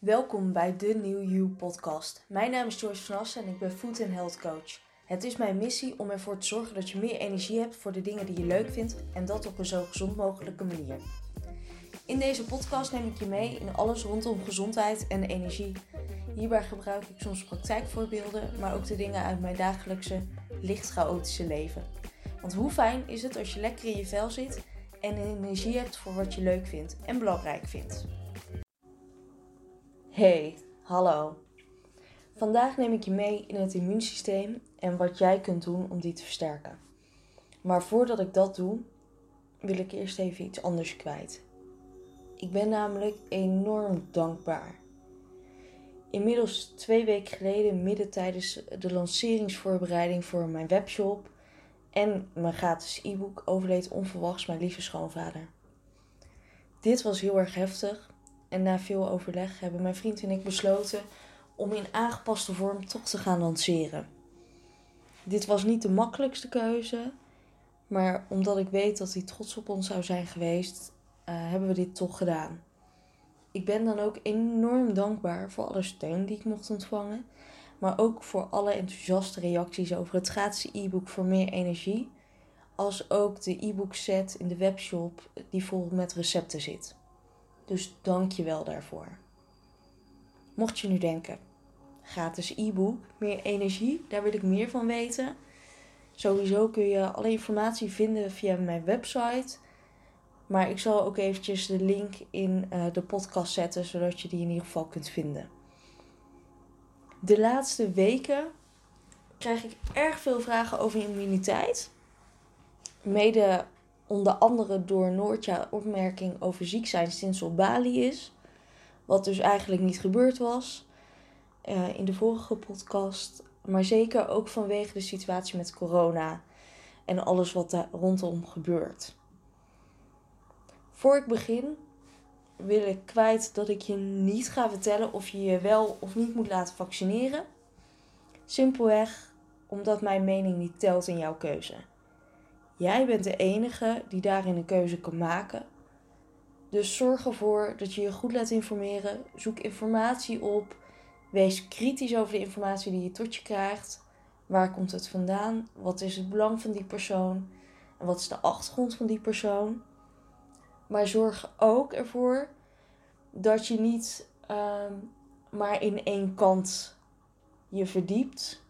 Welkom bij de New You podcast. Mijn naam is Joyce van Assen en ik ben Food and Health Coach. Het is mijn missie om ervoor te zorgen dat je meer energie hebt voor de dingen die je leuk vindt en dat op een zo gezond mogelijke manier. In deze podcast neem ik je mee in alles rondom gezondheid en energie. Hierbij gebruik ik soms praktijkvoorbeelden, maar ook de dingen uit mijn dagelijkse, licht chaotische leven. Want hoe fijn is het als je lekker in je vel zit en energie hebt voor wat je leuk vindt en belangrijk vindt. Hey, hallo. Vandaag neem ik je mee in het immuunsysteem en wat jij kunt doen om die te versterken. Maar voordat ik dat doe, wil ik eerst even iets anders kwijt. Ik ben namelijk enorm dankbaar. Inmiddels twee weken geleden, midden tijdens de lanceringsvoorbereiding voor mijn webshop en mijn gratis e-book, overleed onverwachts mijn lieve schoonvader. Dit was heel erg heftig en na veel overleg hebben mijn vriend en ik besloten om in aangepaste vorm toch te gaan lanceren. Dit was niet de makkelijkste keuze, maar omdat ik weet dat hij trots op ons zou zijn geweest, uh, hebben we dit toch gedaan. Ik ben dan ook enorm dankbaar voor alle steun die ik mocht ontvangen, maar ook voor alle enthousiaste reacties over het gratis e-book voor meer energie, als ook de e-book set in de webshop die vol met recepten zit. Dus dank je wel daarvoor. Mocht je nu denken, gratis e-book, meer energie, daar wil ik meer van weten. Sowieso kun je alle informatie vinden via mijn website. Maar ik zal ook eventjes de link in uh, de podcast zetten, zodat je die in ieder geval kunt vinden. De laatste weken krijg ik erg veel vragen over immuniteit. Mede onder andere door Noortja opmerking over ziek zijn sinds op Bali is. Wat dus eigenlijk niet gebeurd was uh, in de vorige podcast. Maar zeker ook vanwege de situatie met corona en alles wat daar rondom gebeurt. Voor ik begin wil ik kwijt dat ik je niet ga vertellen of je je wel of niet moet laten vaccineren. Simpelweg omdat mijn mening niet telt in jouw keuze. Jij bent de enige die daarin een keuze kan maken. Dus zorg ervoor dat je je goed laat informeren. Zoek informatie op. Wees kritisch over de informatie die je tot je krijgt. Waar komt het vandaan? Wat is het belang van die persoon? En wat is de achtergrond van die persoon? Maar zorg ook ervoor dat je niet uh, maar in één kant je verdiept,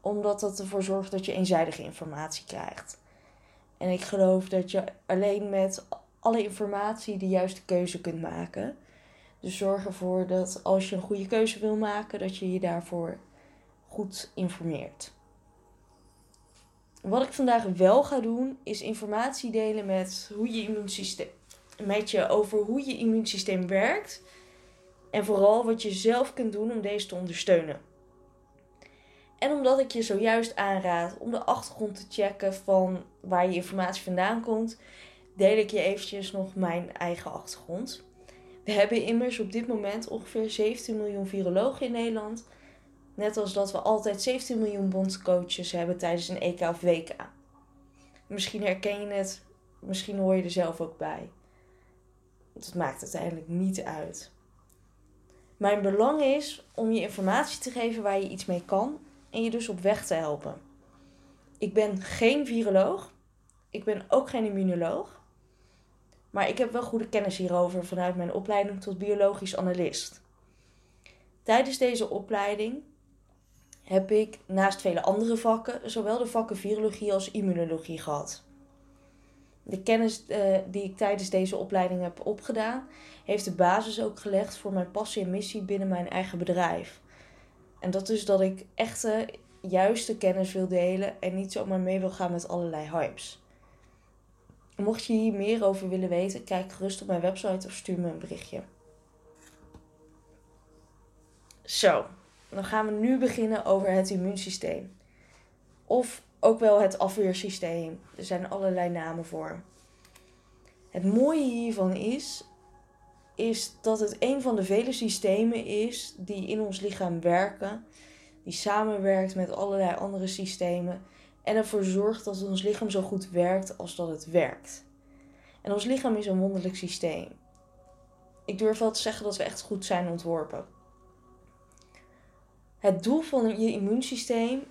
omdat dat ervoor zorgt dat je eenzijdige informatie krijgt. En ik geloof dat je alleen met alle informatie de juiste keuze kunt maken. Dus zorg ervoor dat als je een goede keuze wil maken, dat je je daarvoor goed informeert. Wat ik vandaag wel ga doen, is informatie delen met hoe je immuunsysteem. Met je over hoe je immuunsysteem werkt. En vooral wat je zelf kunt doen om deze te ondersteunen. En omdat ik je zojuist aanraad om de achtergrond te checken van waar je informatie vandaan komt, deel ik je eventjes nog mijn eigen achtergrond. We hebben immers op dit moment ongeveer 17 miljoen virologen in Nederland. Net als dat we altijd 17 miljoen bondscoaches hebben tijdens een EK of WK. Misschien herken je het, misschien hoor je er zelf ook bij. Dat maakt uiteindelijk niet uit. Mijn belang is om je informatie te geven waar je iets mee kan en je dus op weg te helpen. Ik ben geen viroloog. Ik ben ook geen immunoloog. Maar ik heb wel goede kennis hierover vanuit mijn opleiding tot biologisch analist. Tijdens deze opleiding heb ik naast vele andere vakken zowel de vakken virologie als immunologie gehad. De kennis uh, die ik tijdens deze opleiding heb opgedaan, heeft de basis ook gelegd voor mijn passie en missie binnen mijn eigen bedrijf. En dat is dat ik echte, juiste kennis wil delen en niet zomaar mee wil gaan met allerlei hypes. Mocht je hier meer over willen weten, kijk gerust op mijn website of stuur me een berichtje. Zo, dan gaan we nu beginnen over het immuunsysteem. Of ook wel het afweersysteem. Er zijn allerlei namen voor. Het mooie hiervan is is dat het een van de vele systemen is die in ons lichaam werken, die samenwerkt met allerlei andere systemen en ervoor zorgt dat ons lichaam zo goed werkt als dat het werkt. En ons lichaam is een wonderlijk systeem. ik durf wel te zeggen dat we echt goed zijn ontworpen. Het doel van je immuunsysteem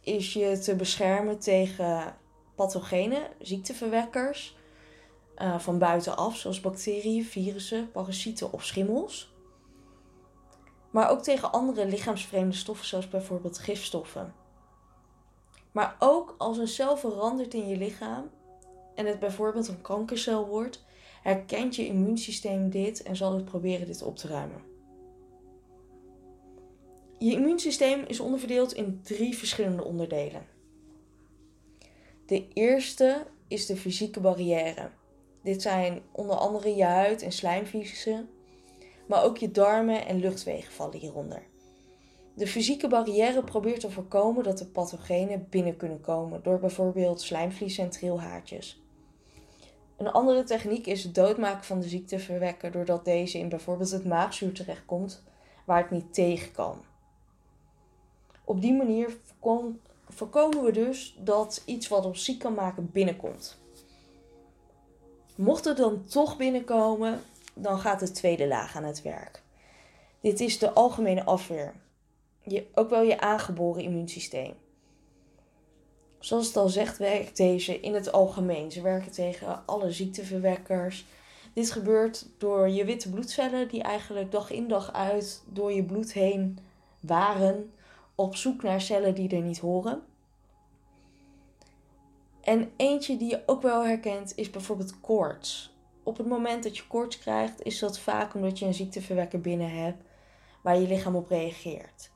is je te beschermen tegen pathogenen, ziekteverwekkers uh, van buitenaf, zoals bacteriën, virussen, parasieten of schimmels. Maar ook tegen andere lichaamsvreemde stoffen, zoals bijvoorbeeld gifstoffen. Maar ook als een cel verandert in je lichaam en het bijvoorbeeld een kankercel wordt, herkent je immuunsysteem dit en zal het proberen dit op te ruimen. Je immuunsysteem is onderverdeeld in drie verschillende onderdelen. De eerste is de fysieke barrière. Dit zijn onder andere je huid en slijmvliezen, maar ook je darmen en luchtwegen vallen hieronder. De fysieke barrière probeert te voorkomen dat de pathogenen binnen kunnen komen door bijvoorbeeld slijmvliezen en trilhaartjes. Een andere techniek is het doodmaken van de ziekte verwekken doordat deze in bijvoorbeeld het maagzuur terechtkomt waar het niet tegen kan. Op die manier voorkomen we dus dat iets wat ons ziek kan maken binnenkomt. Mocht het dan toch binnenkomen, dan gaat de tweede laag aan het werk. Dit is de algemene afweer. Je, ook wel je aangeboren immuunsysteem. Zoals het al zegt, werkt deze in het algemeen. Ze werken tegen alle ziekteverwekkers. Dit gebeurt door je witte bloedcellen, die eigenlijk dag in dag uit door je bloed heen waren op zoek naar cellen die er niet horen. En eentje die je ook wel herkent is bijvoorbeeld koorts. Op het moment dat je koorts krijgt, is dat vaak omdat je een ziekteverwekker binnen hebt waar je lichaam op reageert.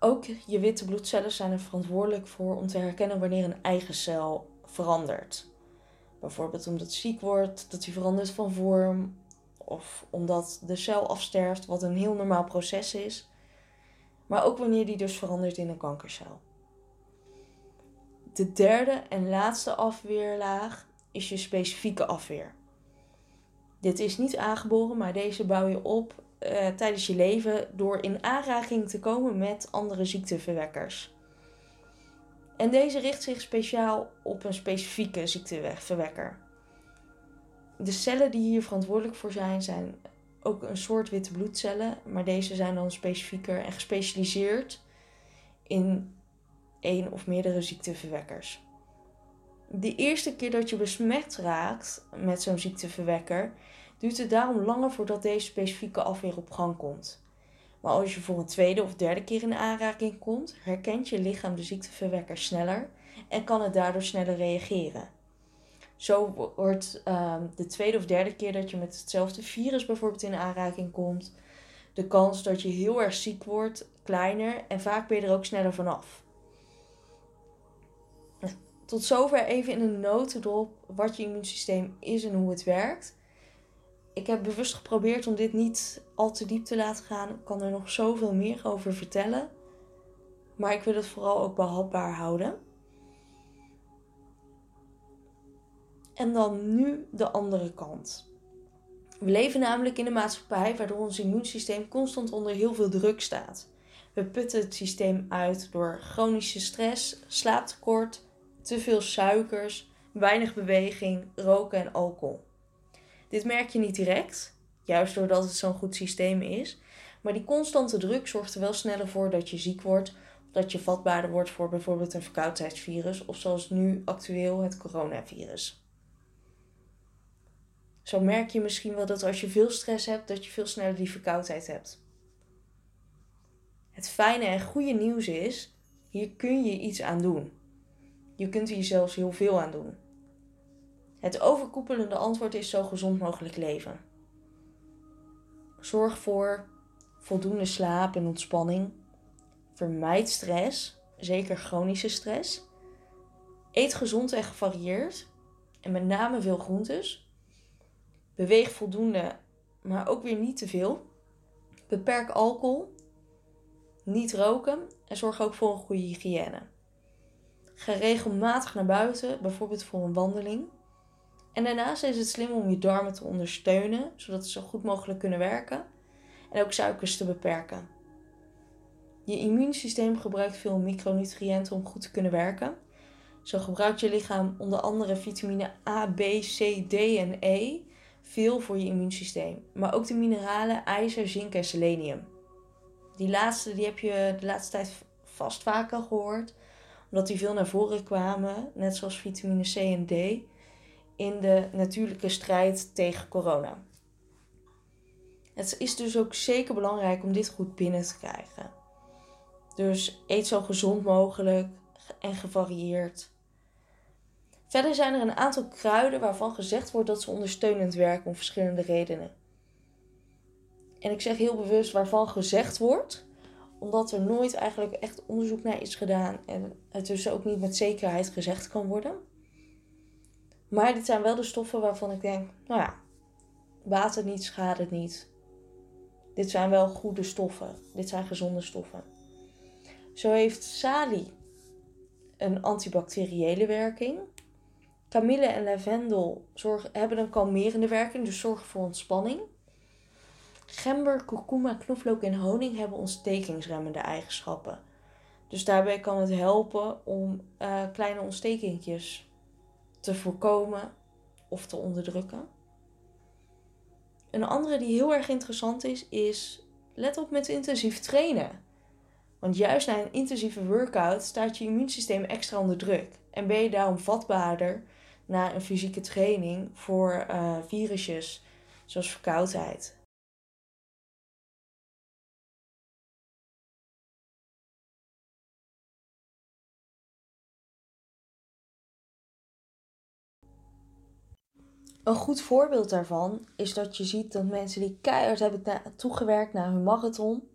Ook je witte bloedcellen zijn er verantwoordelijk voor om te herkennen wanneer een eigen cel verandert. Bijvoorbeeld omdat het ziek wordt, dat hij verandert van vorm, of omdat de cel afsterft, wat een heel normaal proces is. Maar ook wanneer die dus verandert in een kankercel. De derde en laatste afweerlaag is je specifieke afweer. Dit is niet aangeboren, maar deze bouw je op uh, tijdens je leven door in aanraking te komen met andere ziekteverwekkers. En deze richt zich speciaal op een specifieke ziekteverwekker. De cellen die hier verantwoordelijk voor zijn, zijn ook een soort witte bloedcellen, maar deze zijn dan specifieker en gespecialiseerd in één of meerdere ziekteverwekkers. De eerste keer dat je besmet raakt met zo'n ziekteverwekker, duurt het daarom langer voordat deze specifieke afweer op gang komt. Maar als je voor een tweede of derde keer in aanraking komt, herkent je lichaam de ziekteverwekker sneller en kan het daardoor sneller reageren. Zo wordt uh, de tweede of derde keer dat je met hetzelfde virus bijvoorbeeld in aanraking komt, de kans dat je heel erg ziek wordt kleiner en vaak ben je er ook sneller vanaf. Tot zover even in een notendop wat je immuunsysteem is en hoe het werkt ik heb bewust geprobeerd om dit niet al te diep te laten gaan. Ik kan er nog zoveel meer over vertellen. Maar ik wil het vooral ook behapbaar houden. En dan nu de andere kant. We leven namelijk in een maatschappij waardoor ons immuunsysteem constant onder heel veel druk staat. We putten het systeem uit door chronische stress, slaaptekort, te veel suikers, weinig beweging, roken en alcohol. Dit merk je niet direct, juist doordat het zo'n goed systeem is. Maar die constante druk zorgt er wel sneller voor dat je ziek wordt. Of dat je vatbaarder wordt voor bijvoorbeeld een verkoudheidsvirus. Of zoals nu actueel het coronavirus. Zo merk je misschien wel dat als je veel stress hebt, dat je veel sneller die verkoudheid hebt. Het fijne en goede nieuws is, hier kun je iets aan doen. Je kunt hier zelfs heel veel aan doen. Het overkoepelende antwoord is zo gezond mogelijk leven. Zorg voor voldoende slaap en ontspanning. Vermijd stress, zeker chronische stress. Eet gezond en gevarieerd en met name veel groentes. Beweeg voldoende, maar ook weer niet te veel. Beperk alcohol. Niet roken en zorg ook voor een goede hygiëne. Ga regelmatig naar buiten, bijvoorbeeld voor een wandeling. En daarnaast is het slim om je darmen te ondersteunen, zodat ze zo goed mogelijk kunnen werken. En ook suikers te beperken. Je immuunsysteem gebruikt veel micronutriënten om goed te kunnen werken. Zo gebruikt je lichaam onder andere vitamine A, B, C, D en E veel voor je immuunsysteem. Maar ook de mineralen ijzer, zink en selenium. Die laatste die heb je de laatste tijd vast vaker gehoord. Omdat die veel naar voren kwamen, net zoals vitamine C en D, in de natuurlijke strijd tegen corona. Het is dus ook zeker belangrijk om dit goed binnen te krijgen. Dus eet zo gezond mogelijk en gevarieerd. Verder zijn er een aantal kruiden waarvan gezegd wordt dat ze ondersteunend werken om verschillende redenen. En ik zeg heel bewust waarvan gezegd wordt, omdat er nooit eigenlijk echt onderzoek naar is gedaan en het dus ook niet met zekerheid gezegd kan worden. Maar dit zijn wel de stoffen waarvan ik denk, nou ja, het niet, schaadt het niet. Dit zijn wel goede stoffen. Dit zijn gezonde stoffen. Zo heeft salie een antibacteriële werking. Kamille en lavendel zorgen, hebben een kalmerende werking, dus zorgen voor ontspanning. Gember, kurkuma, knoflook en honing hebben ontstekingsremmende eigenschappen. Dus daarbij kan het helpen om uh, kleine ontstekingjes te voorkomen of te onderdrukken. Een andere die heel erg interessant is, is let op met intensief trainen. Want juist na een intensieve workout staat je immuunsysteem extra onder druk. En ben je daarom vatbaarder na een fysieke training voor uh, virusjes zoals verkoudheid. Een goed voorbeeld daarvan is dat je ziet dat mensen die keihard hebben toegewerkt naar hun marathon,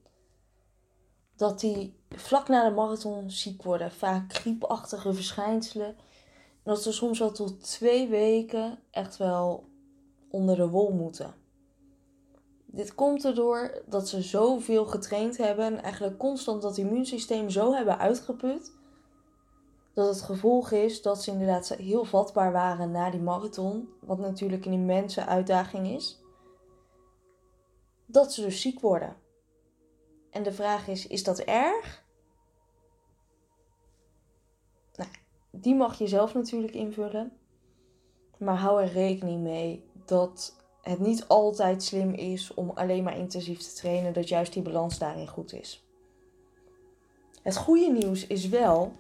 dat die vlak na de marathon ziek worden. Vaak griepachtige verschijnselen. dat ze soms wel tot twee weken echt wel onder de wol moeten. Dit komt erdoor dat ze zoveel getraind hebben en eigenlijk constant dat immuunsysteem zo hebben uitgeput. Dat het gevolg is dat ze inderdaad heel vatbaar waren na die marathon. Wat natuurlijk een immense uitdaging is. Dat ze dus ziek worden. En de vraag is: is dat erg? Nou, die mag je zelf natuurlijk invullen. Maar hou er rekening mee dat het niet altijd slim is om alleen maar intensief te trainen, dat juist die balans daarin goed is. Het goede nieuws is wel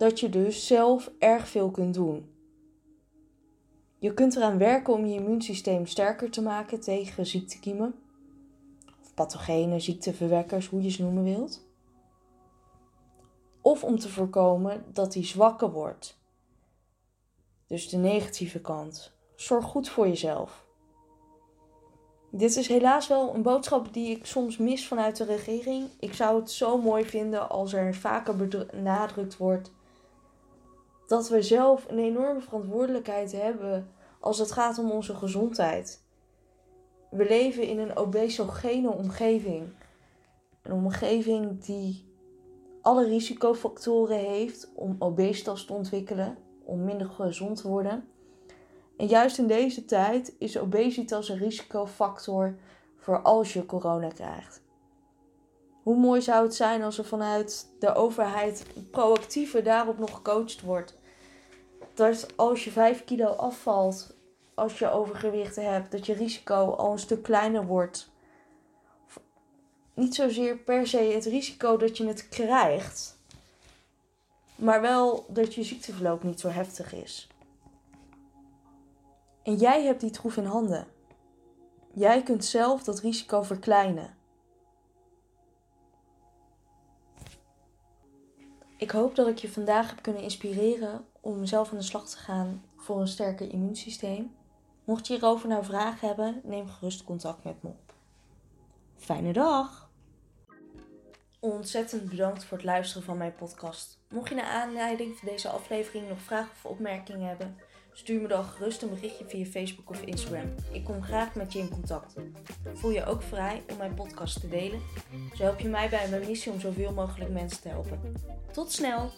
dat je dus zelf erg veel kunt doen. Je kunt eraan werken om je immuunsysteem sterker te maken tegen ziektekiemen pathogenen, ziekteverwekkers, hoe je ze noemen wilt. Of om te voorkomen dat hij zwakker wordt. Dus de negatieve kant. Zorg goed voor jezelf. Dit is helaas wel een boodschap die ik soms mis vanuit de regering. Ik zou het zo mooi vinden als er vaker benadrukt wordt dat we zelf een enorme verantwoordelijkheid hebben als het gaat om onze gezondheid we leven in een obesogene omgeving. Een omgeving die alle risicofactoren heeft om obesitas te ontwikkelen, om minder gezond te worden. En juist in deze tijd is obesitas een risicofactor voor als je corona krijgt. Hoe mooi zou het zijn als er vanuit de overheid proactiever daarop nog gecoacht wordt. Dat als je 5 kilo afvalt als je overgewicht hebt, dat je risico al een stuk kleiner wordt. Niet zozeer per se het risico dat je het krijgt, maar wel dat je ziekteverloop niet zo heftig is. En jij hebt die troef in handen. Jij kunt zelf dat risico verkleinen. Ik hoop dat ik je vandaag heb kunnen inspireren om zelf aan de slag te gaan voor een sterker immuunsysteem. Mocht je hierover nou vragen hebben, neem gerust contact met me op. Fijne dag! Ontzettend bedankt voor het luisteren van mijn podcast. Mocht je naar aanleiding van deze aflevering nog vragen of opmerkingen hebben, stuur me dan gerust een berichtje via Facebook of Instagram. Ik kom graag met je in contact. Voel je ook vrij om mijn podcast te delen. Zo help je mij bij mijn missie om zoveel mogelijk mensen te helpen. Tot snel!